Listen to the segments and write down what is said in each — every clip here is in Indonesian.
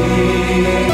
You.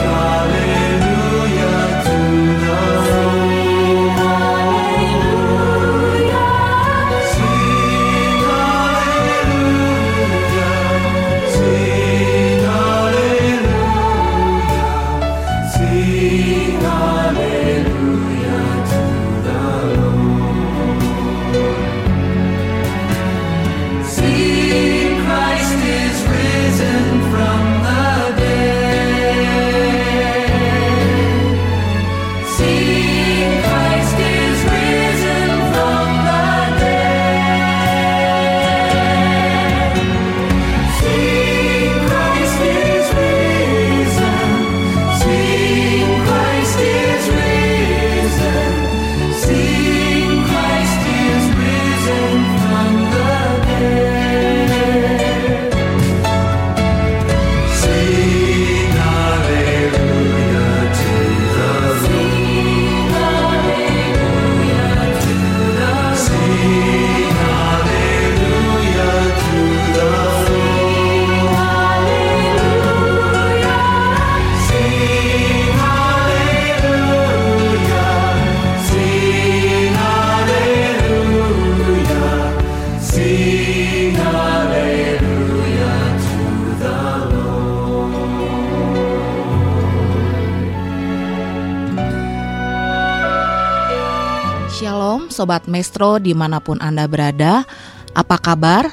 Sobat Maestro di mana pun Anda berada, apa kabar?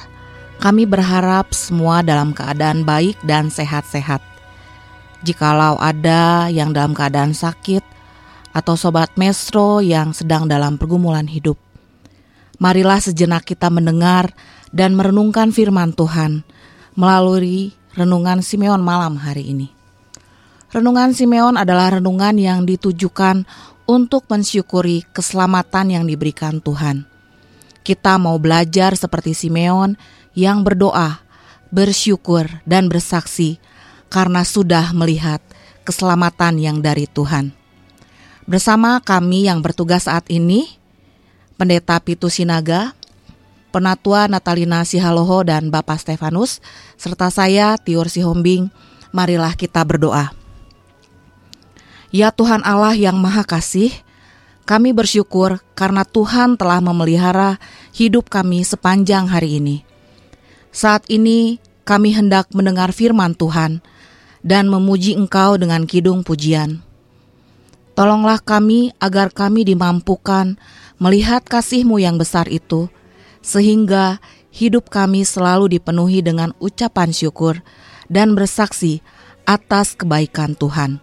Kami berharap semua dalam keadaan baik dan sehat-sehat. Jikalau ada yang dalam keadaan sakit, atau Sobat Maestro yang sedang dalam pergumulan hidup, marilah sejenak kita mendengar dan merenungkan firman Tuhan melalui renungan Simeon malam hari ini. Renungan Simeon adalah renungan yang ditujukan untuk mensyukuri keselamatan yang diberikan Tuhan. Kita mau belajar seperti Simeon yang berdoa, bersyukur, dan bersaksi karena sudah melihat keselamatan yang dari Tuhan. Bersama kami yang bertugas saat ini, Pendeta Pitu Sinaga, Penatua Natalina Sihaloho dan Bapak Stefanus, serta saya Tiur Sihombing, marilah kita berdoa. Ya Tuhan Allah yang Maha Kasih, kami bersyukur karena Tuhan telah memelihara hidup kami sepanjang hari ini. Saat ini kami hendak mendengar firman Tuhan dan memuji Engkau dengan kidung pujian. Tolonglah kami agar kami dimampukan melihat kasih-Mu yang besar itu, sehingga hidup kami selalu dipenuhi dengan ucapan syukur dan bersaksi atas kebaikan Tuhan.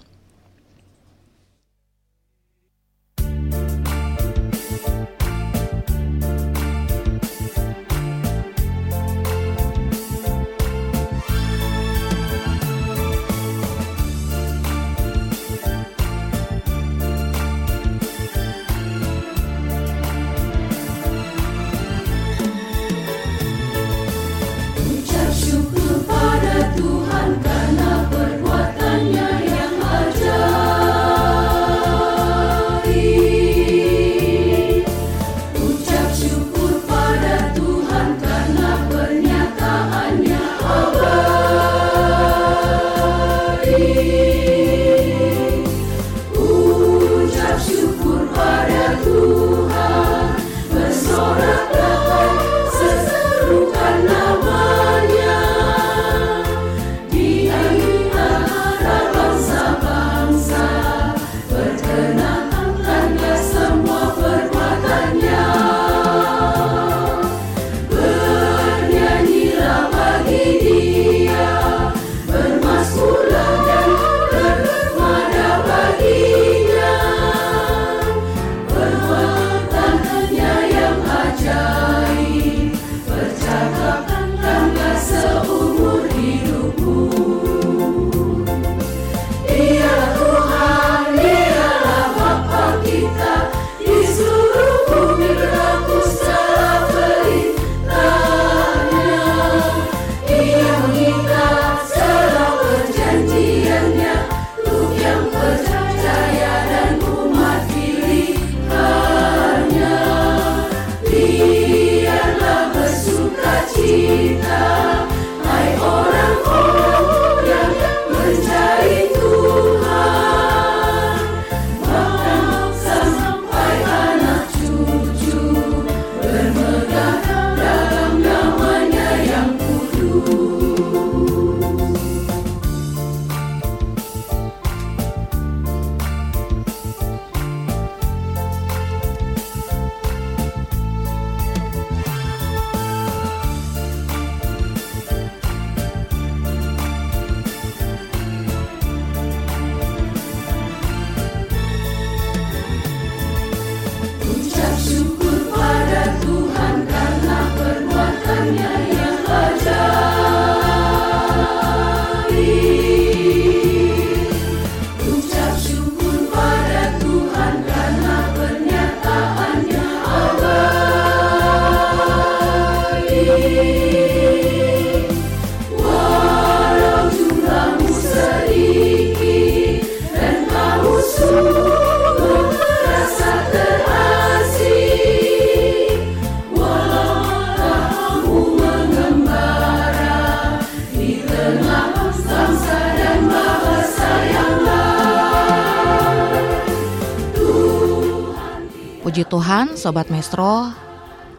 Puji Tuhan, Sobat Maestro,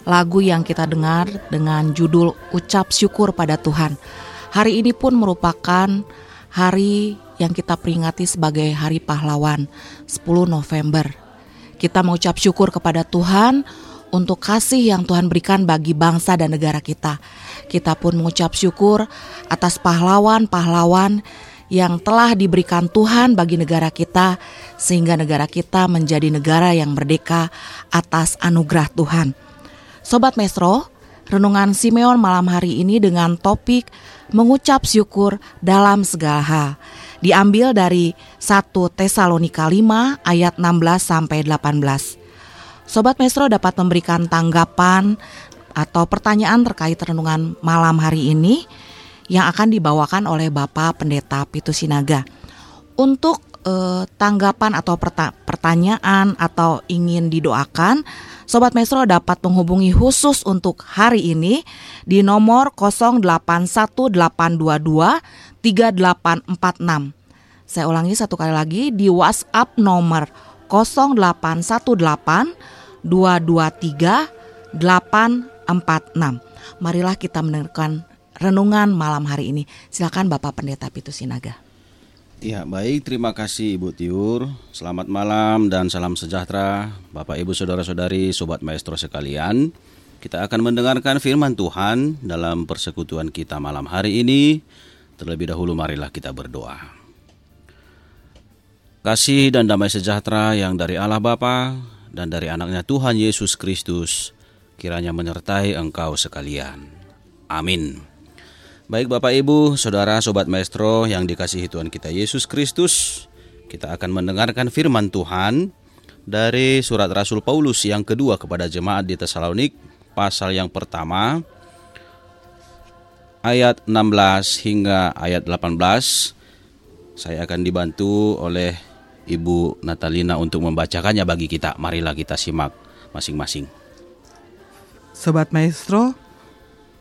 lagu yang kita dengar dengan judul Ucap Syukur pada Tuhan. Hari ini pun merupakan hari yang kita peringati sebagai Hari Pahlawan, 10 November. Kita mengucap syukur kepada Tuhan untuk kasih yang Tuhan berikan bagi bangsa dan negara kita. Kita pun mengucap syukur atas pahlawan-pahlawan yang telah diberikan Tuhan bagi negara kita, sehingga negara kita menjadi negara yang merdeka atas anugerah Tuhan. Sobat Mesro, renungan Simeon malam hari ini dengan topik mengucap syukur dalam segala hal. Diambil dari 1 Tesalonika 5 ayat 16 sampai 18. Sobat Mesro dapat memberikan tanggapan atau pertanyaan terkait renungan malam hari ini yang akan dibawakan oleh Bapak Pendeta Pitu Sinaga. Untuk eh, tanggapan atau pertanyaan atau ingin didoakan, Sobat Mesro dapat menghubungi khusus untuk hari ini di nomor 081822 3846. Saya ulangi satu kali lagi di WhatsApp nomor 0818 223 846. Marilah kita mendengarkan renungan malam hari ini. Silakan Bapak Pendeta Pitu Sinaga. Ya, baik. Terima kasih Ibu Tiur. Selamat malam dan salam sejahtera Bapak Ibu Saudara-saudari, Sobat Maestro sekalian. Kita akan mendengarkan firman Tuhan dalam persekutuan kita malam hari ini. Terlebih dahulu marilah kita berdoa. Kasih dan damai sejahtera yang dari Allah Bapa dan dari anaknya Tuhan Yesus Kristus kiranya menyertai engkau sekalian. Amin. Baik Bapak Ibu, Saudara, Sobat Maestro yang dikasihi Tuhan kita Yesus Kristus, kita akan mendengarkan firman Tuhan dari surat Rasul Paulus yang kedua kepada jemaat di Tesalonik, pasal yang pertama, ayat 16 hingga ayat 18. Saya akan dibantu oleh Ibu Natalina untuk membacakannya bagi kita. Marilah kita simak masing-masing. Sobat Maestro,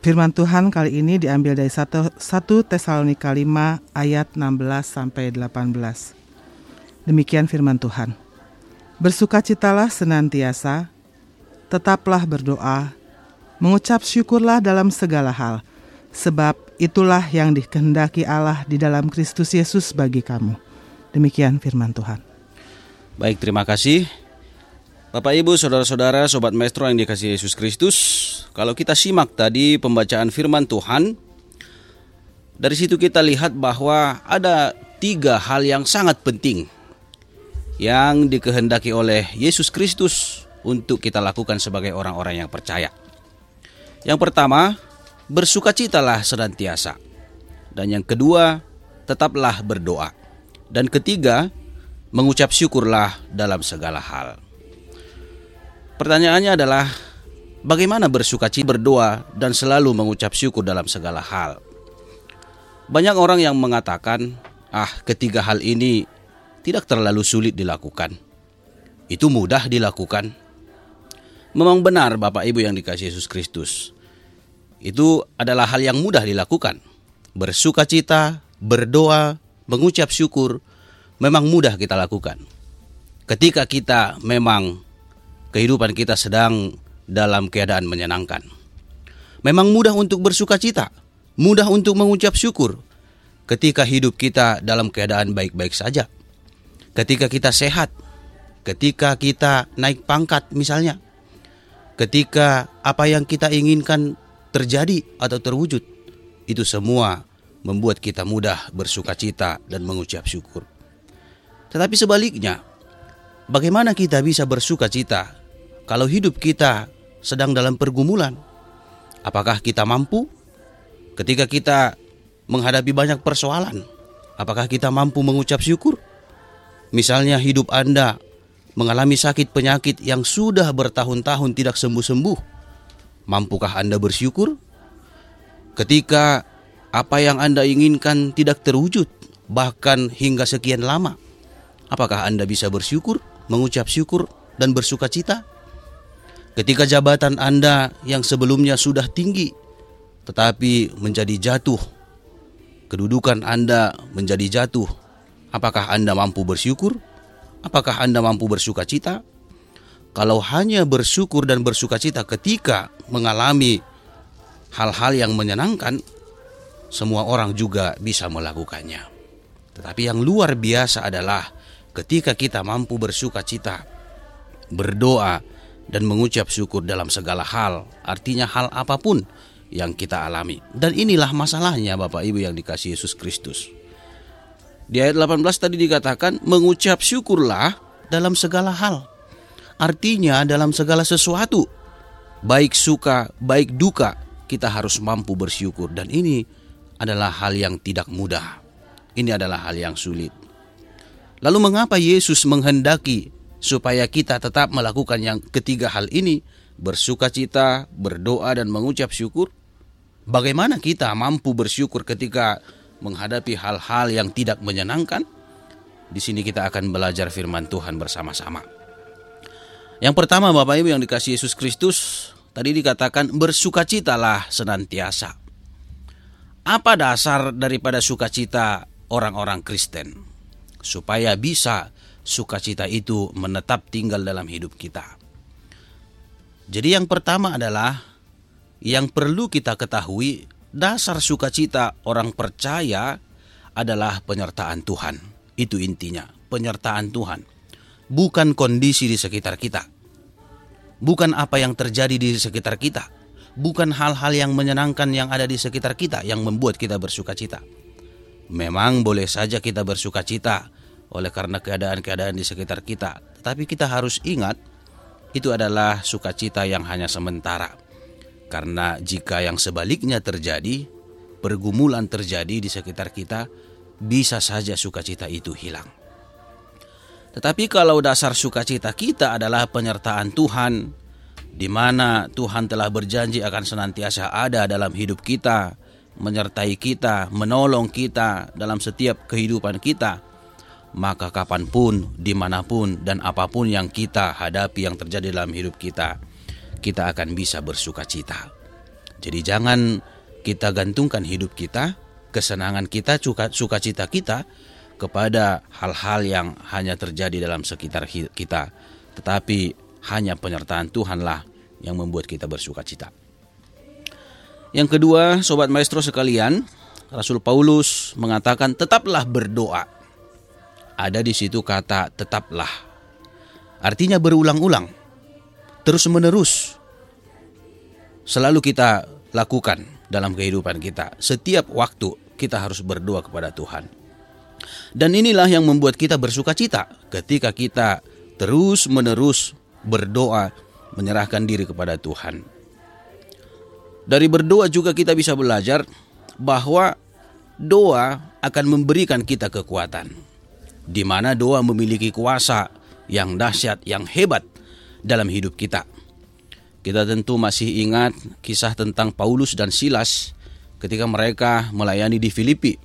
Firman Tuhan kali ini diambil dari 1, 1 Tesalonika 5 ayat 16 sampai 18. Demikian firman Tuhan. Bersukacitalah senantiasa, tetaplah berdoa, mengucap syukurlah dalam segala hal, sebab itulah yang dikehendaki Allah di dalam Kristus Yesus bagi kamu. Demikian firman Tuhan. Baik, terima kasih. Bapak Ibu, saudara-saudara, sobat maestro yang dikasih Yesus Kristus, kalau kita simak tadi pembacaan firman Tuhan, dari situ kita lihat bahwa ada tiga hal yang sangat penting yang dikehendaki oleh Yesus Kristus untuk kita lakukan sebagai orang-orang yang percaya. Yang pertama, bersukacitalah senantiasa. Dan yang kedua, tetaplah berdoa. Dan ketiga, mengucap syukurlah dalam segala hal. Pertanyaannya adalah bagaimana bersuka cita berdoa dan selalu mengucap syukur dalam segala hal. Banyak orang yang mengatakan, "Ah, ketiga hal ini tidak terlalu sulit dilakukan. Itu mudah dilakukan." Memang benar Bapak Ibu yang dikasih Yesus Kristus. Itu adalah hal yang mudah dilakukan. Bersuka cita, berdoa, mengucap syukur, memang mudah kita lakukan. Ketika kita memang kehidupan kita sedang dalam keadaan menyenangkan. Memang mudah untuk bersuka cita, mudah untuk mengucap syukur ketika hidup kita dalam keadaan baik-baik saja. Ketika kita sehat, ketika kita naik pangkat misalnya, ketika apa yang kita inginkan terjadi atau terwujud, itu semua membuat kita mudah bersuka cita dan mengucap syukur. Tetapi sebaliknya, bagaimana kita bisa bersuka cita kalau hidup kita sedang dalam pergumulan? Apakah kita mampu ketika kita menghadapi banyak persoalan? Apakah kita mampu mengucap syukur? Misalnya hidup Anda mengalami sakit penyakit yang sudah bertahun-tahun tidak sembuh-sembuh. Mampukah Anda bersyukur? Ketika apa yang Anda inginkan tidak terwujud, bahkan hingga sekian lama, apakah Anda bisa bersyukur, mengucap syukur, dan bersuka cita? Ketika jabatan Anda yang sebelumnya sudah tinggi, tetapi menjadi jatuh, kedudukan Anda menjadi jatuh, apakah Anda mampu bersyukur? Apakah Anda mampu bersuka cita? Kalau hanya bersyukur dan bersuka cita ketika mengalami hal-hal yang menyenangkan, semua orang juga bisa melakukannya. Tetapi yang luar biasa adalah ketika kita mampu bersuka cita, berdoa, dan mengucap syukur dalam segala hal, artinya hal apa pun yang kita alami. Dan inilah masalahnya Bapak Ibu yang dikasih Yesus Kristus. Di ayat 18 tadi dikatakan mengucap syukurlah dalam segala hal. Artinya dalam segala sesuatu, baik suka, baik duka, kita harus mampu bersyukur dan ini adalah hal yang tidak mudah. Ini adalah hal yang sulit. Lalu mengapa Yesus menghendaki supaya kita tetap melakukan yang ketiga hal ini, bersuka cita, berdoa dan mengucap syukur? Bagaimana kita mampu bersyukur ketika menghadapi hal-hal yang tidak menyenangkan? Di sini kita akan belajar firman Tuhan bersama-sama. Yang pertama Bapak Ibu yang dikasih Yesus Kristus, tadi dikatakan bersukacitalah senantiasa. Apa dasar daripada sukacita orang-orang Kristen? Supaya bisa sukacita itu menetap tinggal dalam hidup kita. Jadi yang pertama adalah yang perlu kita ketahui dasar sukacita orang percaya adalah penyertaan Tuhan. Itu intinya, penyertaan Tuhan. Bukan kondisi di sekitar kita. Bukan apa yang terjadi di sekitar kita bukan hal-hal yang menyenangkan yang ada di sekitar kita yang membuat kita bersuka cita. Memang boleh saja kita bersuka cita oleh karena keadaan-keadaan di sekitar kita, tetapi kita harus ingat itu adalah sukacita yang hanya sementara. Karena jika yang sebaliknya terjadi, pergumulan terjadi di sekitar kita, bisa saja sukacita itu hilang. Tetapi kalau dasar sukacita kita adalah penyertaan Tuhan, di mana Tuhan telah berjanji akan senantiasa ada dalam hidup kita, menyertai kita, menolong kita dalam setiap kehidupan kita, maka kapan pun, di mana pun, dan apa pun yang kita hadapi yang terjadi dalam hidup kita, kita akan bisa bersuka cita. Jadi jangan kita gantungkan hidup kita, kesenangan kita, sukacita kita kepada hal-hal yang hanya terjadi dalam sekitar kita, tetapi hanya penyertaan Tuhanlah yang membuat kita bersuka cita. Yang kedua, sobat maestro sekalian, Rasul Paulus mengatakan tetaplah berdoa. Ada di situ kata tetaplah. Artinya berulang-ulang, terus-menerus. Selalu kita lakukan dalam kehidupan kita. Setiap waktu kita harus berdoa kepada Tuhan. Dan inilah yang membuat kita bersuka cita ketika kita terus-menerus berdoa, menyerahkan diri kepada Tuhan. Dari berdoa juga kita bisa belajar bahwa doa akan memberikan kita kekuatan. Di mana doa memiliki kuasa yang dahsyat, yang hebat dalam hidup kita. Kita tentu masih ingat kisah tentang Paulus dan Silas ketika mereka melayani di Filipi.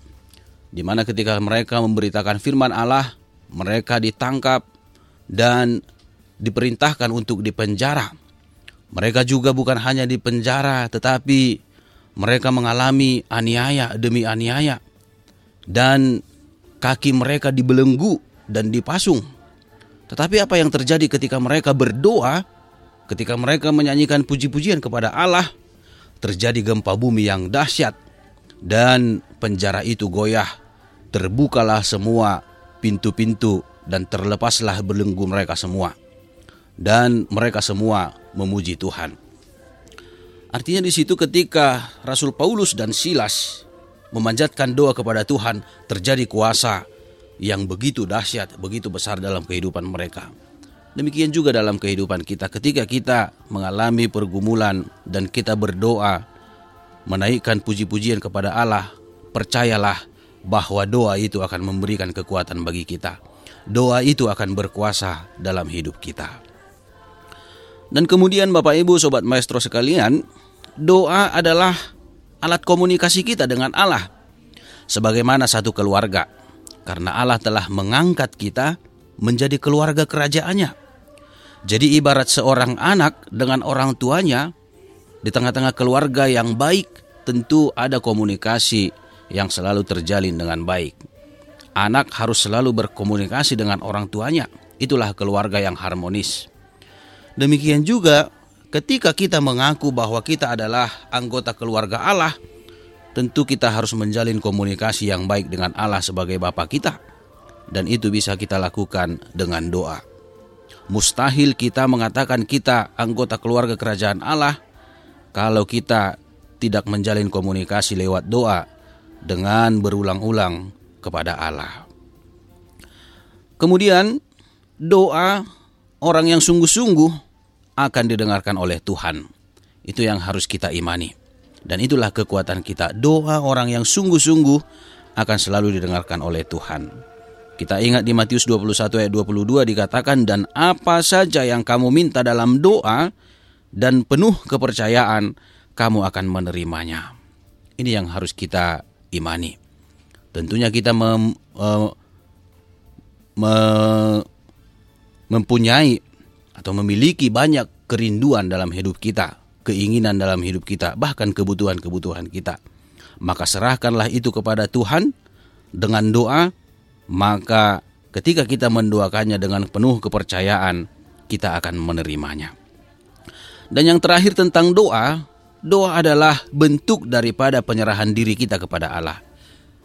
Di mana ketika mereka memberitakan firman Allah, mereka ditangkap dan diperintahkan untuk dipenjara. Mereka juga bukan hanya dipenjara, tetapi mereka mengalami aniaya demi aniaya dan kaki mereka dibelenggu dan dipasung. Tetapi apa yang terjadi ketika mereka berdoa, ketika mereka menyanyikan puji-pujian kepada Allah, terjadi gempa bumi yang dahsyat dan penjara itu goyah. Terbukalah semua pintu-pintu dan terlepaslah belenggu mereka semua. Dan mereka semua memuji Tuhan. Artinya di situ ketika Rasul Paulus dan Silas memanjatkan doa kepada Tuhan, terjadi kuasa yang begitu dahsyat, begitu besar dalam kehidupan mereka. Demikian juga dalam kehidupan kita ketika kita mengalami pergumulan dan kita berdoa menaikkan puji-pujian kepada Allah, percayalah bahwa doa itu akan memberikan kekuatan bagi kita. Doa itu akan berkuasa dalam hidup kita. Dan kemudian Bapak Ibu Sobat Maestro sekalian, doa adalah alat komunikasi kita dengan Allah. Sebagaimana satu keluarga. Karena Allah telah mengangkat kita menjadi keluarga kerajaannya. Jadi ibarat seorang anak dengan orang tuanya di tengah-tengah keluarga yang baik tentu ada komunikasi yang selalu terjalin dengan baik. Anak harus selalu berkomunikasi dengan orang tuanya. Itulah keluarga yang harmonis. Demikian juga ketika kita mengaku bahwa kita adalah anggota keluarga Allah, tentu kita harus menjalin komunikasi yang baik dengan Allah sebagai Bapa kita. Dan itu bisa kita lakukan dengan doa. Mustahil kita mengatakan kita anggota keluarga kerajaan Allah kalau kita tidak menjalin komunikasi lewat doa dengan berulang-ulang kepada Allah. Kemudian doa orang yang sungguh-sungguh akan didengarkan oleh Tuhan. Itu yang harus kita imani. Dan itulah kekuatan kita. Doa orang yang sungguh-sungguh akan selalu didengarkan oleh Tuhan. Kita ingat di Matius 21 ayat 22 dikatakan dan apa saja yang kamu minta dalam doa dan penuh kepercayaan kamu akan menerimanya. Ini yang harus kita imani. Tentunya kita mem, uh, me, mempunyai atau memiliki banyak kerinduan dalam hidup kita, keinginan dalam hidup kita, bahkan kebutuhan-kebutuhan kita. Maka serahkanlah itu kepada Tuhan dengan doa, maka ketika kita mendoakannya dengan penuh kepercayaan, kita akan menerimanya. Dan yang terakhir tentang doa, doa adalah bentuk daripada penyerahan diri kita kepada Allah.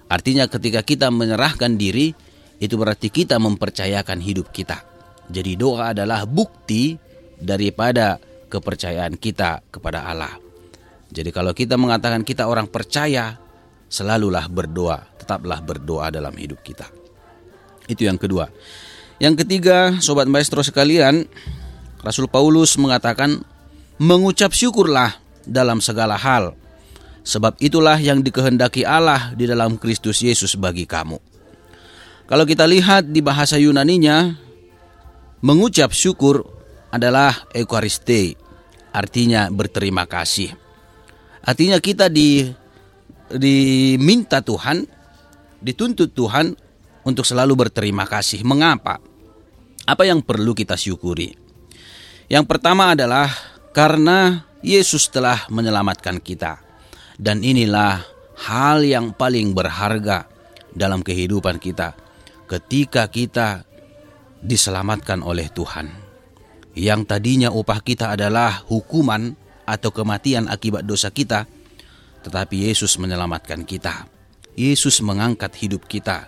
Artinya ketika kita menyerahkan diri, itu berarti kita mempercayakan hidup kita. Jadi doa adalah bukti daripada kepercayaan kita kepada Allah. Jadi kalau kita mengatakan kita orang percaya, selalulah berdoa, tetaplah berdoa dalam hidup kita. Itu yang kedua. Yang ketiga, sobat maestro sekalian, Rasul Paulus mengatakan mengucap syukurlah dalam segala hal Sebab itulah yang dikehendaki Allah di dalam Kristus Yesus bagi kamu. Kalau kita lihat di bahasa Yunaninya, mengucap syukur adalah Euchariste, artinya berterima kasih. Artinya kita di diminta Tuhan, dituntut Tuhan untuk selalu berterima kasih. Mengapa? Apa yang perlu kita syukuri? Yang pertama adalah karena Yesus telah menyelamatkan kita. Dan inilah hal yang paling berharga dalam kehidupan kita ketika kita diselamatkan oleh Tuhan. Yang tadinya upah kita adalah hukuman atau kematian akibat dosa kita, tetapi Yesus menyelamatkan kita. Yesus mengangkat hidup kita.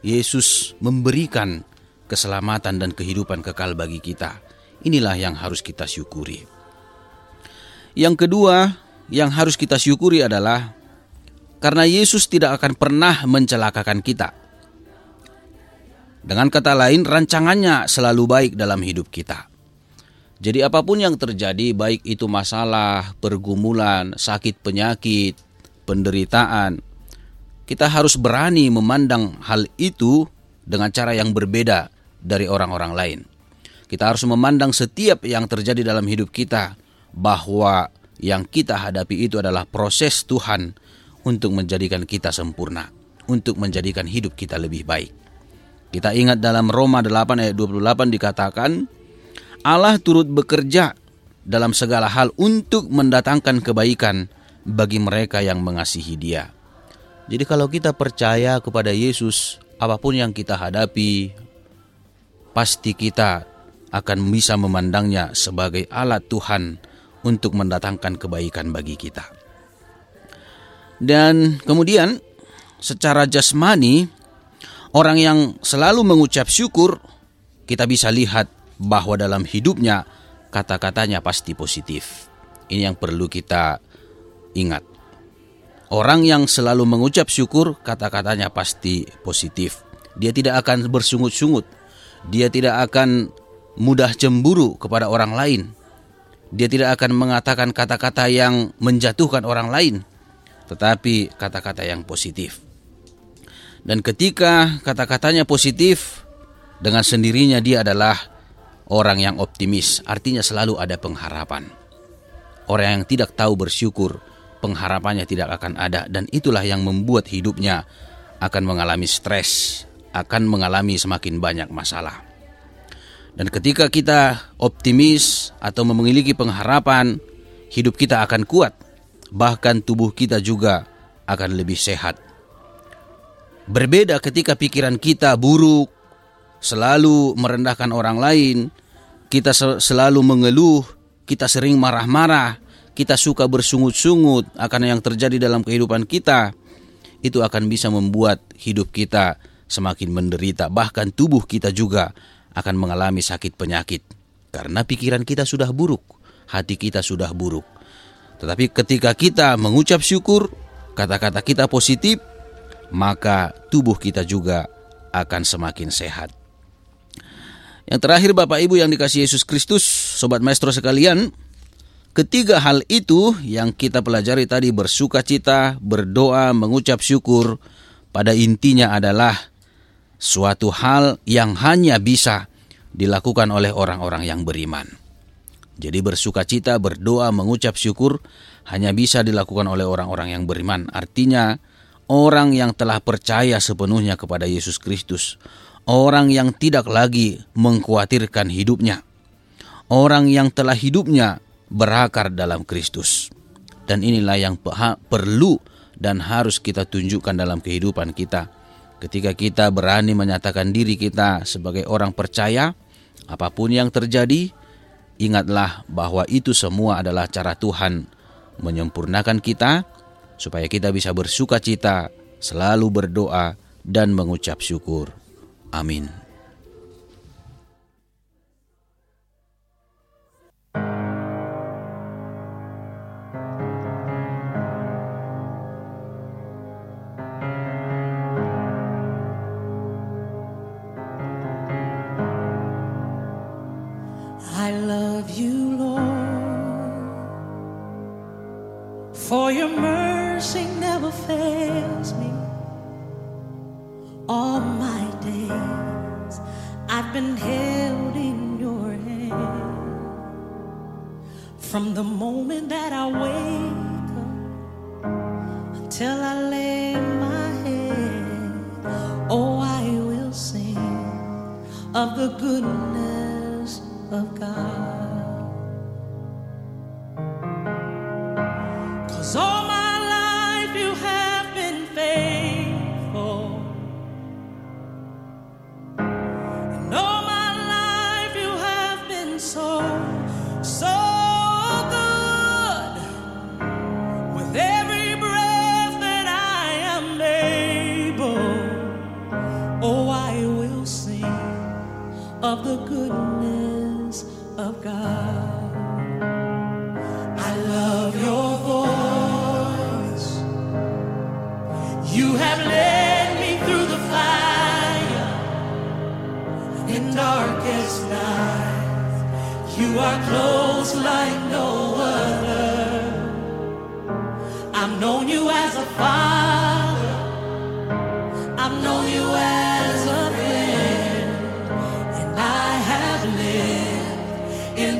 Yesus memberikan keselamatan dan kehidupan kekal bagi kita. Inilah yang harus kita syukuri. Yang kedua, yang harus kita syukuri adalah karena Yesus tidak akan pernah mencelakakan kita. Dengan kata lain, rancangannya selalu baik dalam hidup kita. Jadi apa pun yang terjadi, baik itu masalah, pergumulan, sakit penyakit, penderitaan, kita harus berani memandang hal itu dengan cara yang berbeda dari orang-orang lain. Kita harus memandang setiap yang terjadi dalam hidup kita bahwa yang kita hadapi itu adalah proses Tuhan untuk menjadikan kita sempurna, untuk menjadikan hidup kita lebih baik. Kita ingat dalam Roma 8 ayat 28 dikatakan, Allah turut bekerja dalam segala hal untuk mendatangkan kebaikan bagi mereka yang mengasihi Dia. Jadi, kalau kita percaya kepada Yesus, apa pun yang kita hadapi, pasti kita akan bisa memandangnya sebagai alat Tuhan untuk mendatangkan kebaikan bagi kita. Dan kemudian, secara jasmani, orang yang selalu mengucap syukur, kita bisa lihat bahwa dalam hidupnya kata-katanya pasti positif. Ini yang perlu kita ingat. Orang yang selalu mengucap syukur, kata-katanya pasti positif. Dia tidak akan bersungut-sungut. Dia tidak akan mudah cemburu kepada orang lain. Dia tidak akan mengatakan kata-kata yang menjatuhkan orang lain, tetapi kata-kata yang positif. Dan ketika kata-katanya positif, dengan sendirinya dia adalah orang yang optimis, artinya selalu ada pengharapan. Orang yang tidak tahu bersyukur, pengharapannya tidak akan ada, dan itulah yang membuat hidupnya akan mengalami stres, akan mengalami semakin banyak masalah. Dan ketika kita optimis atau memiliki pengharapan, hidup kita akan kuat, bahkan tubuh kita juga akan lebih sehat. Berbeda ketika pikiran kita buruk, selalu merendahkan orang lain, kita selalu mengeluh, kita sering marah-marah, kita suka bersungut-sungut akan yang terjadi dalam kehidupan kita, itu akan bisa membuat hidup kita semakin menderita, bahkan tubuh kita juga akan mengalami sakit penyakit karena pikiran kita sudah buruk, hati kita sudah buruk. Tetapi ketika kita mengucap syukur, kata-kata kita positif, maka tubuh kita juga akan semakin sehat. Yang terakhir Bapak Ibu yang dikasih Yesus Kristus, Sobat Maestro sekalian, ketiga hal itu yang kita pelajari tadi bersuka cita, berdoa, mengucap syukur, pada intinya adalah suatu hal yang hanya bisa dilakukan oleh orang-orang yang beriman. Jadi bersuka cita, berdoa, mengucap syukur hanya bisa dilakukan oleh orang-orang yang beriman. Artinya orang yang telah percaya sepenuhnya kepada Yesus Kristus. Orang yang tidak lagi mengkhawatirkan hidupnya. Orang yang telah hidupnya berakar dalam Kristus. Dan inilah yang perlu dan harus kita tunjukkan dalam kehidupan kita Ketika kita berani menyatakan diri kita sebagai orang percaya, apa pun yang terjadi, ingatlah bahwa itu semua adalah cara Tuhan menyempurnakan kita supaya kita bisa bersuka cita, selalu berdoa, dan mengucap syukur. Amin. For your mercy. mercy never fails me. All my days I've been held in your hand. From the moment that I wake up until I lay my head, oh, I will sing of the goodness.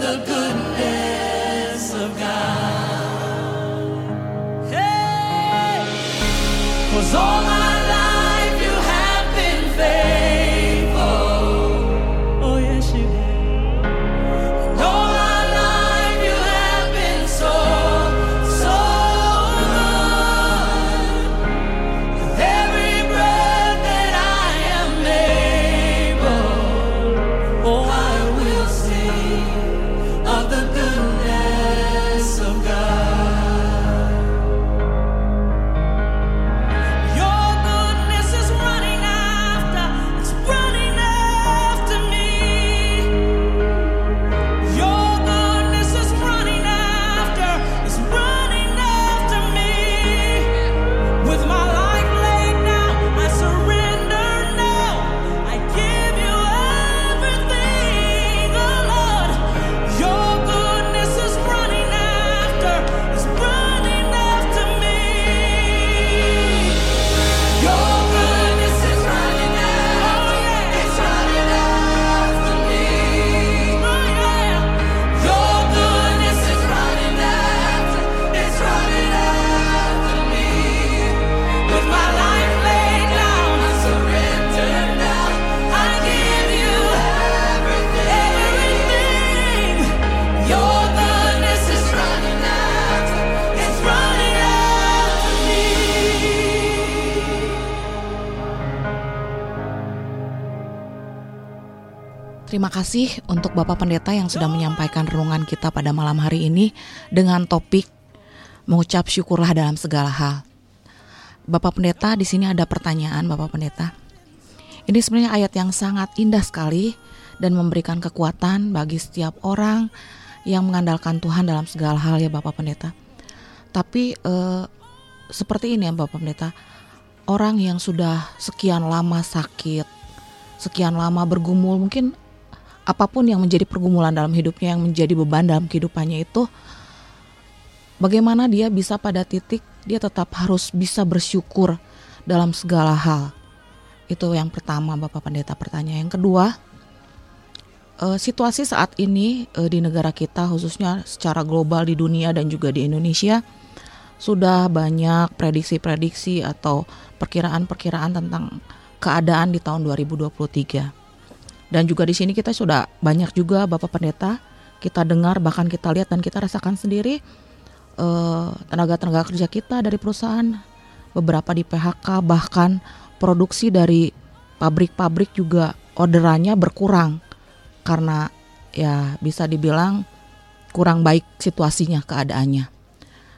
the goodness. Terima kasih untuk Bapak Pendeta yang sudah menyampaikan renungan kita pada malam hari ini dengan topik mengucap syukurlah dalam segala hal. Bapak Pendeta, di sini ada pertanyaan Bapak Pendeta. Ini sebenarnya ayat yang sangat indah sekali dan memberikan kekuatan bagi setiap orang yang mengandalkan Tuhan dalam segala hal ya Bapak Pendeta. Tapi eh, seperti ini ya Bapak Pendeta, orang yang sudah sekian lama sakit, sekian lama bergumul, mungkin apa pun yang menjadi pergumulan dalam hidupnya yang menjadi beban dalam kehidupannya itu bagaimana dia bisa pada titik dia tetap harus bisa bersyukur dalam segala hal. Itu yang pertama Bapak Pendeta pertanyaan. Yang kedua, uh, situasi saat ini uh, di negara kita khususnya secara global di dunia dan juga di Indonesia sudah banyak prediksi-prediksi atau perkiraan-perkiraan tentang keadaan di tahun 2023. Dan juga di sini kita sudah banyak juga Bapak Pendeta kita dengar bahkan kita lihat dan kita rasakan sendiri tenaga tenaga-tenaga kerja kita dari perusahaan beberapa di PHK bahkan produksi dari pabrik-pabrik juga orderannya berkurang karena ya bisa dibilang kurang baik situasinya keadaannya.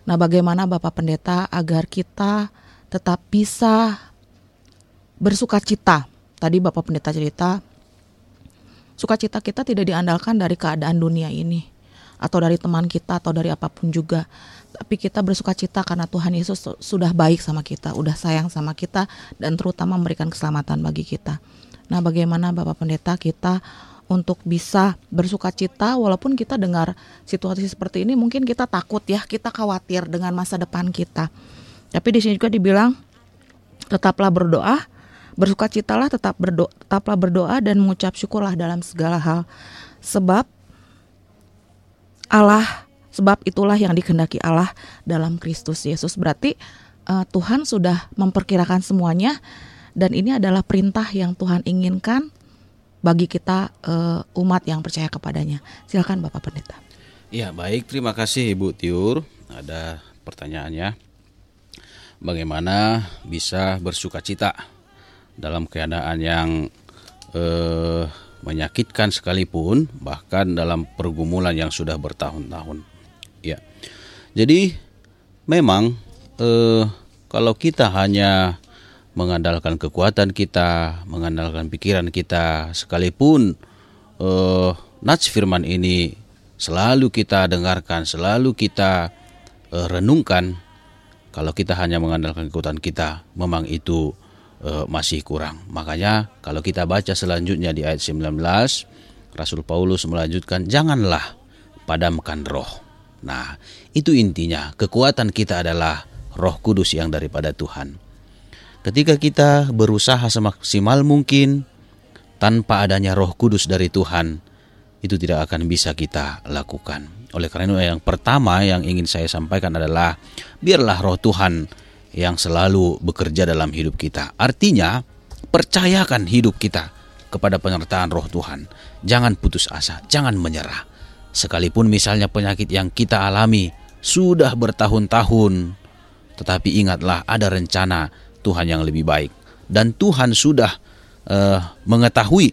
Nah, bagaimana Bapak Pendeta agar kita tetap bisa bersuka cita? Tadi Bapak Pendeta cerita Sukacita kita tidak diandalkan dari keadaan dunia ini atau dari teman kita atau dari apa pun juga. Tapi kita bersuka cita karena Tuhan Yesus sudah baik sama kita, udah sayang sama kita dan terutama memberikan keselamatan bagi kita. Nah, bagaimana Bapak Pendeta kita untuk bisa bersuka cita walaupun kita dengar situasi seperti ini mungkin kita takut ya, kita khawatir dengan masa depan kita. Tapi di sini juga dibilang tetaplah berdoa Bersukacitalah tetap berdoa, tetaplah berdoa dan mengucap syukurlah dalam segala hal. Sebab Allah, sebab itulah yang dikehendaki Allah dalam Kristus Yesus. Berarti uh, Tuhan sudah memperkirakan semuanya dan ini adalah perintah yang Tuhan inginkan bagi kita uh, umat yang percaya kepadanya. Silakan Bapak Pendeta. Ya, baik. Terima kasih Ibu Tiur. Ada pertanyaannya. Bagaimana bisa bersuka cita dalam keadaan yang eh, menyakitkan sekalipun, bahkan dalam pergumulan yang sudah bertahun-tahun. Ya, jadi memang eh, kalau kita hanya mengandalkan kekuatan kita, mengandalkan pikiran kita, sekalipun eh, nats firman ini selalu kita dengarkan, selalu kita eh, renungkan, kalau kita hanya mengandalkan kekuatan kita, memang itu uh, masih kurang. Makanya kalau kita baca selanjutnya di ayat 19, Rasul Paulus melanjutkan janganlah padamkan roh. Nah, itu intinya. Kekuatan kita adalah Roh Kudus yang daripada Tuhan. Ketika kita berusaha semaksimal mungkin tanpa adanya Roh Kudus dari Tuhan, itu tidak akan bisa kita lakukan. Oleh karena itu yang pertama yang ingin saya sampaikan adalah biarlah Roh Tuhan yang selalu bekerja dalam hidup kita. Artinya, percayakan hidup kita kepada penyertaan roh Tuhan. Jangan putus asa, jangan menyerah. Sekalipun misalnya penyakit yang kita alami sudah bertahun-tahun, tetapi ingatlah ada rencana Tuhan yang lebih baik. Dan Tuhan sudah uh, mengetahui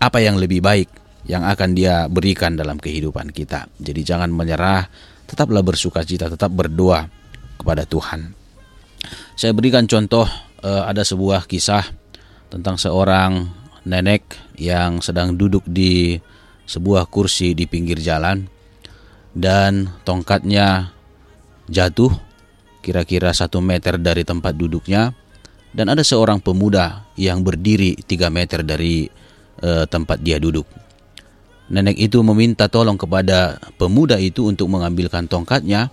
apa yang lebih baik yang akan dia berikan dalam kehidupan kita. Jadi jangan menyerah, tetaplah bersuka cita, tetap berdoa kepada Tuhan. Saya berikan contoh uh, ada sebuah kisah tentang seorang nenek yang sedang duduk di sebuah kursi di pinggir jalan dan tongkatnya jatuh kira-kira satu meter dari tempat duduknya dan ada seorang pemuda yang berdiri tiga meter dari uh, tempat dia duduk. Nenek itu meminta tolong kepada pemuda itu untuk mengambilkan tongkatnya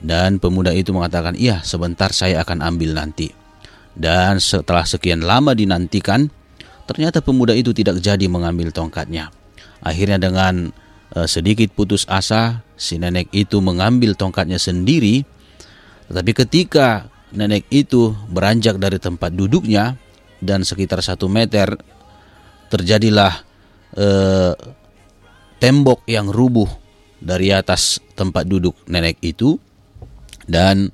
dan pemuda itu mengatakan, "Iya, sebentar saya akan ambil nanti." Dan setelah sekian lama dinantikan, ternyata pemuda itu tidak jadi mengambil tongkatnya. Akhirnya dengan uh, sedikit putus asa, si nenek itu mengambil tongkatnya sendiri. Tetapi ketika nenek itu beranjak dari tempat duduknya dan sekitar satu meter, terjadilah uh, tembok yang rubuh dari atas tempat duduk nenek itu dan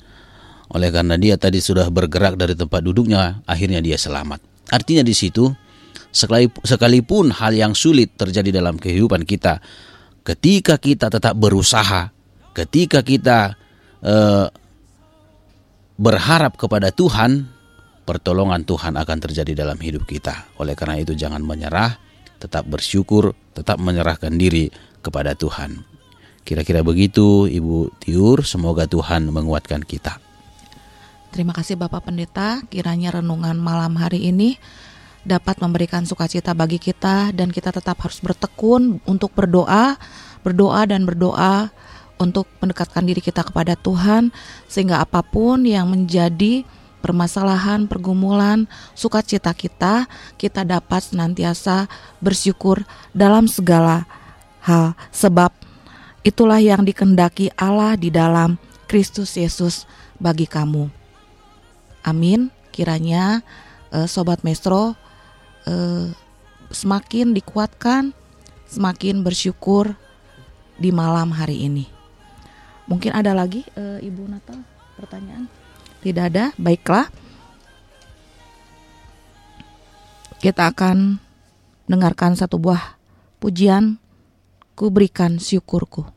oleh karena dia tadi sudah bergerak dari tempat duduknya, akhirnya dia selamat. Artinya di situ sekalipun hal yang sulit terjadi dalam kehidupan kita, ketika kita tetap berusaha, ketika kita uh, berharap kepada Tuhan, pertolongan Tuhan akan terjadi dalam hidup kita. Oleh karena itu, jangan menyerah, tetap bersyukur, tetap menyerahkan diri kepada Tuhan. Kira-kira begitu, Ibu Tiur. Semoga Tuhan menguatkan kita. Terima kasih Bapak Pendeta, kiranya renungan malam hari ini dapat memberikan sukacita bagi kita dan kita tetap harus bertekun untuk berdoa, berdoa dan berdoa untuk mendekatkan diri kita kepada Tuhan sehingga apa pun yang menjadi permasalahan, pergumulan, sukacita kita, kita dapat senantiasa bersyukur dalam segala hal sebab itulah yang dikendaki Allah di dalam Kristus Yesus bagi kamu. Amin. Kiranya uh, sobat Mestro uh, semakin dikuatkan, semakin bersyukur di malam hari ini. Mungkin ada lagi uh, Ibu Natal pertanyaan? Tidak ada. Baiklah. Kita akan dengarkan satu buah pujian ku berikan syukurku.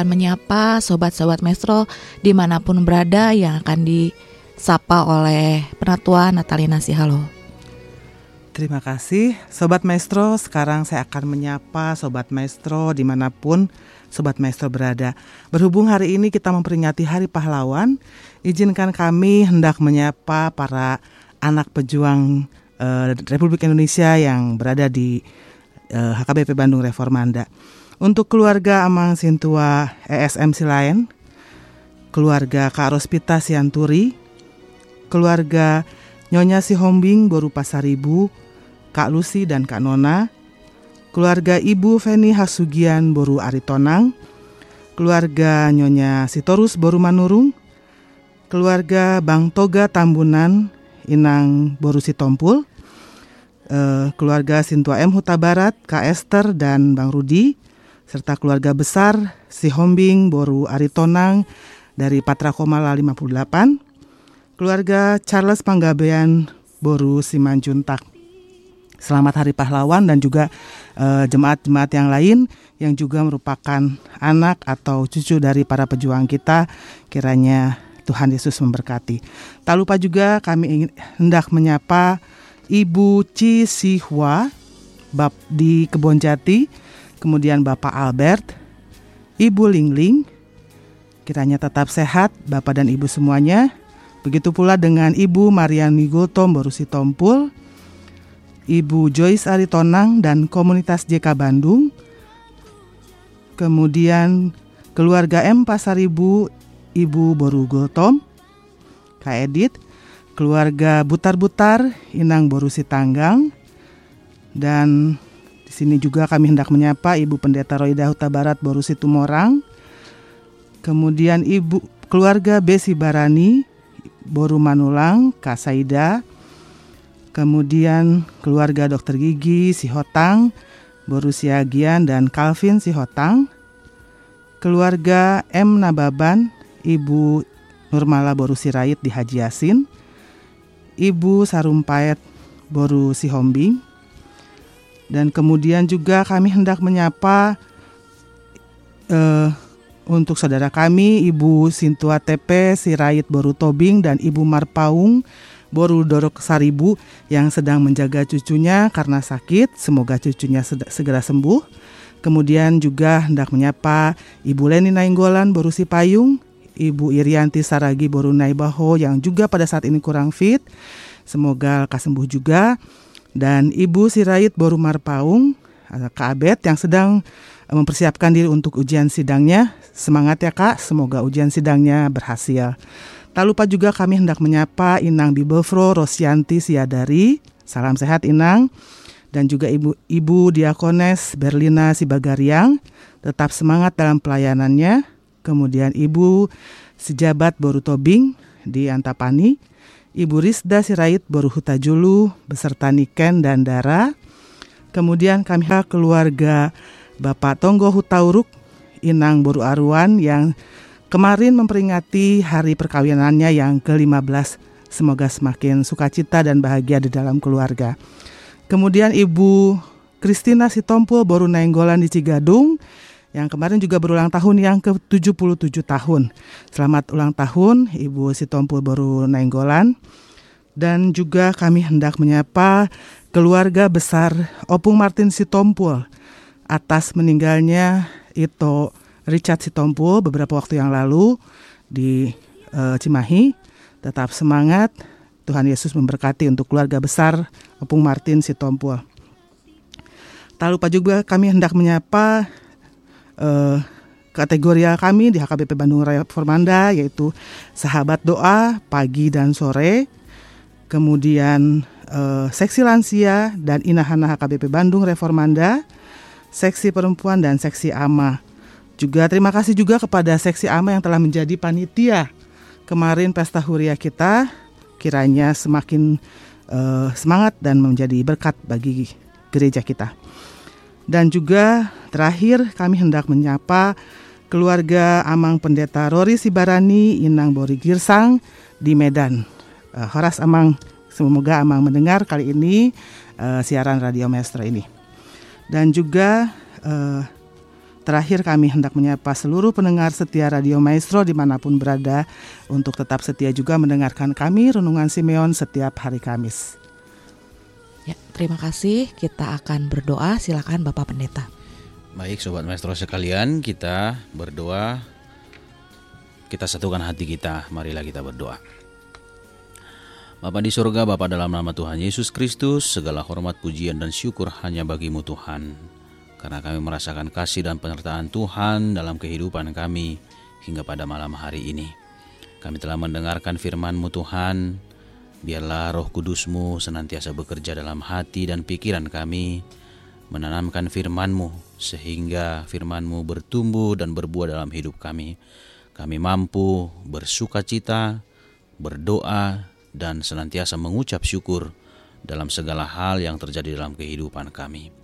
Akan menyapa sobat-sobat Mestro di mana pun berada yang akan disapa oleh Penatua Natalina Halo. Terima kasih Sobat Maestro. Sekarang saya akan menyapa Sobat Maestro di mana pun Sobat Maestro berada. Berhubung hari ini kita memperingati Hari Pahlawan Izinkan kami hendak menyapa para anak pejuang uh, Republik Indonesia yang berada di uh, eh, HKBP Bandung Reformanda untuk keluarga Amang Sintua ESM Silain, keluarga Kak Rospita Sianturi, keluarga Nyonya Sihombing Boru Pasaribu, Kak Lucy dan Kak Nona, keluarga Ibu Feni Hasugian Boru Aritonang, keluarga Nyonya Sitorus Boru Manurung, keluarga Bang Toga Tambunan Inang Boru Sitompul, uh, keluarga Sintua M Huta Barat, Kak Esther dan Bang Rudi, serta keluarga besar si Hombing, Boru Aritonang, dari Patra Komala 58, keluarga Charles Panggabean Boru Simanjuntak. Selamat Hari Pahlawan dan juga eh, jemaat-jemaat yang lain yang juga merupakan anak atau cucu dari para pejuang kita. Kiranya Tuhan Yesus memberkati. Tak lupa juga kami ingin hendak menyapa Ibu Cisihwa bab di Kebonjati, kemudian Bapak Albert, Ibu Lingling, kiranya tetap sehat Bapak dan Ibu semuanya. Begitu pula dengan Ibu Mariani Gotom Borusi Tompul, Ibu Joyce Aritonang dan komunitas JK Bandung. Kemudian keluarga M Pasaribu, Ibu Boru Gotom, Kak Edit, keluarga Butar-Butar, Inang Borusi Tanggang, dan di sini juga kami hendak menyapa Ibu Pendeta Roida Huta Barat Borusi Tumorang, kemudian Ibu keluarga Besi Barani, Boru Manulang, Kak Saida, kemudian keluarga dokter gigi Sihotang, Borussia Gian dan Calvin Sihotang, keluarga M. Nababan, Ibu Nurmala Boru Sirait di Haji Yasin, Ibu Sarumpayet Boru Sihombing, dan kemudian juga kami hendak menyapa uh, untuk saudara kami Ibu Sintua TP Sirait Boru Tobing dan Ibu Marpaung Boru Dorok Saribu yang sedang menjaga cucunya karena sakit. Semoga cucunya segera sembuh. Kemudian juga hendak menyapa Ibu Leni Nainggolan Boru Sipayung, Ibu Irianti Saragi Boru Naibaho yang juga pada saat ini kurang fit. Semoga lekas sembuh juga. Dan Ibu Sirait Boru Marpaung, Kak Abed yang sedang eh, mempersiapkan diri untuk ujian sidangnya. Semangat ya Kak, semoga ujian sidangnya berhasil. Tak lupa juga kami hendak menyapa Inang Bibelfro Rosyanti Siadari. Salam sehat Inang. Dan juga Ibu Ibu Diakones Berlina Sibagariang. Tetap semangat dalam pelayanannya. Kemudian Ibu Sejabat Boru Tobing di Antapani. Ibu Rizda Sirait Boru Hutajulu beserta Niken dan Dara. Kemudian kami keluarga Bapak Tonggo Hutauruk Inang Boru Arwan yang kemarin memperingati hari perkawinannya yang ke-15. Semoga semakin sukacita dan bahagia di dalam keluarga. Kemudian Ibu Kristina Sitompul baru Nainggolan di Cigadung yang kemarin juga berulang tahun yang ke-77 tahun. Selamat ulang tahun Ibu Sitompul baru Nainggolan. Dan juga kami hendak menyapa keluarga besar Opung Martin Sitompul atas meninggalnya Ito Richard Sitompul beberapa waktu yang lalu di uh, Cimahi. Tetap semangat. Tuhan Yesus memberkati untuk keluarga besar Opung Martin Sitompul. Tak lupa juga kami hendak menyapa uh, kategori kami di HKBP Bandung Raya Formanda yaitu sahabat doa pagi dan sore, kemudian uh, seksi lansia dan inahana HKBP Bandung Reformanda, seksi perempuan dan seksi ama. Juga terima kasih juga kepada seksi AMA yang telah menjadi panitia kemarin pesta huria kita. Kiranya semakin uh, semangat dan menjadi berkat bagi gereja kita. Dan juga terakhir kami hendak menyapa keluarga Amang Pendeta Rory Sibarani Inang Bori Girsang di Medan. Uh, Horas Amang, semoga Amang mendengar kali ini uh, siaran Radio Maestro ini. Dan juga uh, Terakhir kami hendak menyapa seluruh pendengar setia Radio Maestro di mana pun berada untuk tetap setia juga mendengarkan kami Renungan Simeon setiap hari Kamis. Ya, terima kasih. Kita akan berdoa. Silakan Bapak Pendeta. Baik Sobat Maestro sekalian, kita berdoa. Kita satukan hati kita. Marilah kita berdoa. Bapa di surga, Bapa dalam nama Tuhan Yesus Kristus, segala hormat, pujian, dan syukur hanya bagimu Tuhan karena kami merasakan kasih dan penyertaan Tuhan dalam kehidupan kami hingga pada malam hari ini. Kami telah mendengarkan firman-Mu Tuhan, biarlah roh kudus-Mu senantiasa bekerja dalam hati dan pikiran kami, menanamkan firman-Mu sehingga firman-Mu bertumbuh dan berbuah dalam hidup kami. Kami mampu bersuka cita, berdoa, dan senantiasa mengucap syukur dalam segala hal yang terjadi dalam kehidupan kami.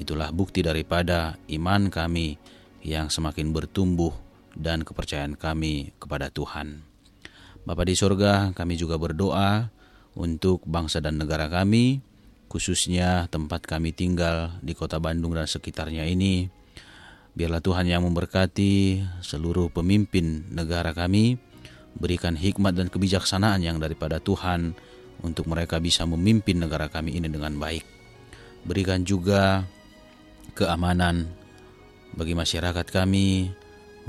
Itulah bukti daripada iman kami yang semakin bertumbuh dan kepercayaan kami kepada Tuhan. Bapa di sorga, kami juga berdoa untuk bangsa dan negara kami, khususnya tempat kami tinggal di kota Bandung dan sekitarnya ini. Biarlah Tuhan yang memberkati seluruh pemimpin negara kami, berikan hikmat dan kebijaksanaan yang daripada Tuhan untuk mereka bisa memimpin negara kami ini dengan baik. Berikan juga keamanan bagi masyarakat kami,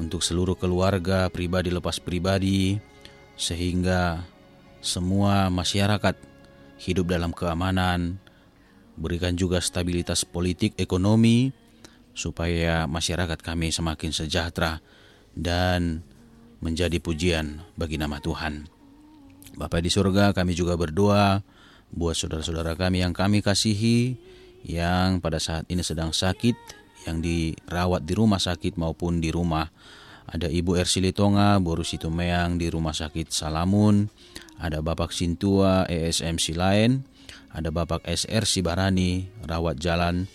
untuk seluruh keluarga, pribadi lepas pribadi, sehingga semua masyarakat hidup dalam keamanan, berikan juga stabilitas politik ekonomi, supaya masyarakat kami semakin sejahtera dan menjadi pujian bagi nama Tuhan. Bapak di surga, kami juga berdoa buat saudara-saudara kami yang kami kasihi, yang pada saat ini sedang sakit, yang dirawat di rumah sakit maupun di rumah. Ada Ibu Ersili Tonga, Boru Situmeang di Rumah Sakit Salamun, ada Bapak Sintua ESM Silain, ada Bapak SR Sibarani, Rawat Jalan,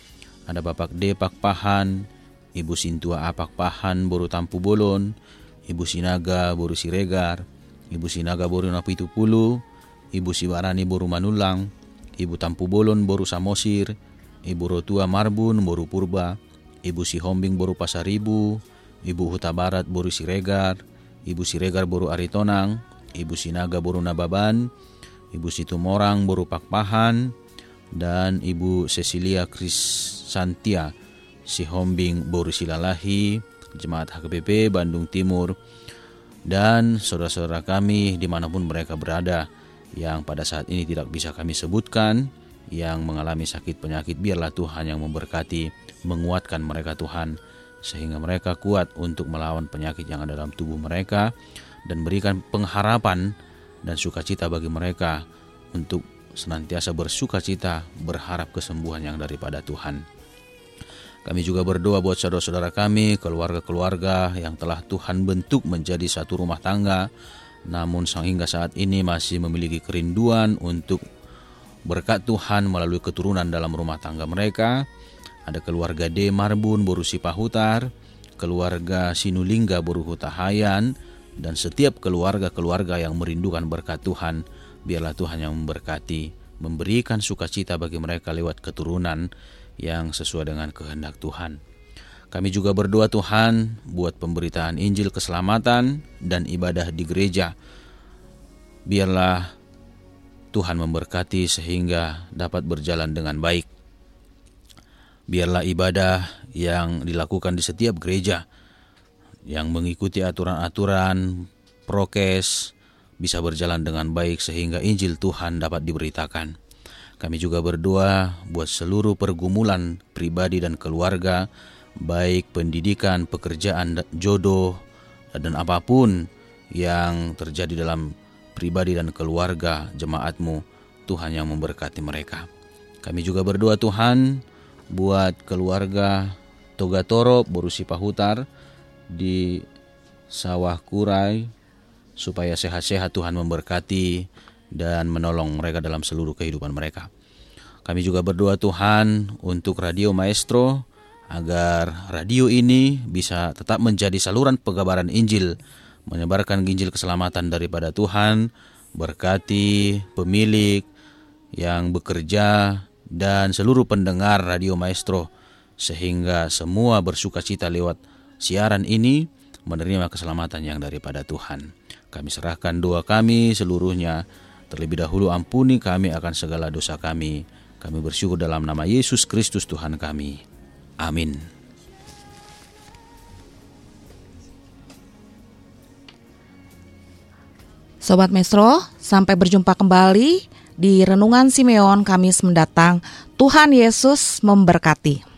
ada Bapak D. Pahan, Ibu Sintua Apak Pahan, Boru Tampu Bolon, Ibu Sinaga, Boru Siregar, Ibu Sinaga, Boru Napitu Pulu, Ibu Sibarani, Boru Manulang, Ibu Tampu Bolon, Boru Samosir, Ibu Rotua Marbun, Boru Purba, Ibu Sihombing Boru Pasaribu, Ibu Huta Barat Boru Siregar, Ibu Siregar Boru Aritonang, Ibu Sinaga Boru Nababan, Ibu Situmorang Boru Pakpahan, dan Ibu Cecilia Kris Santia Sihombing Boru Silalahi, Jemaat HKBP Bandung Timur, dan saudara-saudara kami di mana pun mereka berada yang pada saat ini tidak bisa kami sebutkan, yang mengalami sakit penyakit biarlah Tuhan yang memberkati menguatkan mereka Tuhan sehingga mereka kuat untuk melawan penyakit yang ada dalam tubuh mereka dan berikan pengharapan dan sukacita bagi mereka untuk senantiasa bersukacita berharap kesembuhan yang daripada Tuhan. Kami juga berdoa buat saudara-saudara kami, keluarga-keluarga yang telah Tuhan bentuk menjadi satu rumah tangga, namun hingga saat ini masih memiliki kerinduan untuk berkat Tuhan melalui keturunan dalam rumah tangga mereka. Ada keluarga D. Marbun Borusi Pahutar, keluarga Sinulingga Boruhutahayan, dan setiap keluarga-keluarga yang merindukan berkat Tuhan, biarlah Tuhan yang memberkati, memberikan sukacita bagi mereka lewat keturunan yang sesuai dengan kehendak Tuhan. Kami juga berdoa Tuhan buat pemberitaan Injil keselamatan dan ibadah di gereja. Biarlah Tuhan memberkati sehingga dapat berjalan dengan baik. Biarlah ibadah yang dilakukan di setiap gereja yang mengikuti aturan-aturan prokes bisa berjalan dengan baik sehingga Injil Tuhan dapat diberitakan. Kami juga berdoa buat seluruh pergumulan pribadi dan keluarga, baik pendidikan, pekerjaan, jodoh, dan apa pun yang terjadi dalam pribadi dan keluarga jemaatmu, Tuhan yang memberkati mereka. Kami juga berdoa Tuhan buat keluarga Togatoro Borusi Pahutar di Sawah Kurai supaya sehat-sehat Tuhan memberkati dan menolong mereka dalam seluruh kehidupan mereka. Kami juga berdoa Tuhan untuk Radio Maestro agar radio ini bisa tetap menjadi saluran pengabaran Injil menyebarkan Injil keselamatan daripada Tuhan, berkati pemilik yang bekerja dan seluruh pendengar Radio Maestro sehingga semua bersuka cita lewat siaran ini menerima keselamatan yang daripada Tuhan. Kami serahkan doa kami seluruhnya. Terlebih dahulu ampuni kami akan segala dosa kami. Kami bersyukur dalam nama Yesus Kristus Tuhan kami. Amin. Sobat Mesro, sampai berjumpa kembali di Renungan Simeon Kamis mendatang. Tuhan Yesus memberkati.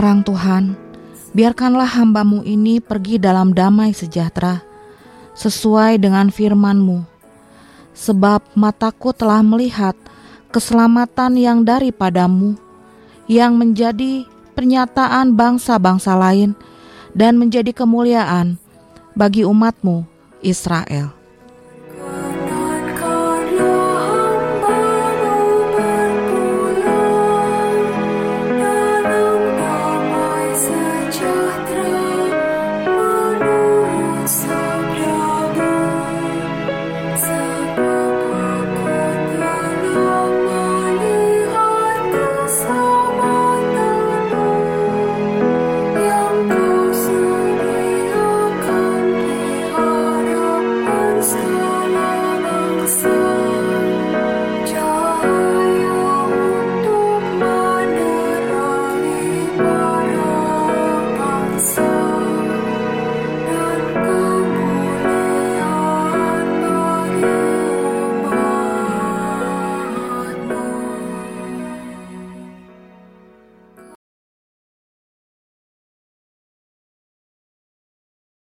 Sekarang Tuhan, biarkanlah hambamu ini pergi dalam damai sejahtera, sesuai dengan firman-Mu. Sebab mataku telah melihat keselamatan yang daripadamu, yang menjadi pernyataan bangsa-bangsa lain dan menjadi kemuliaan bagi umatmu Israel.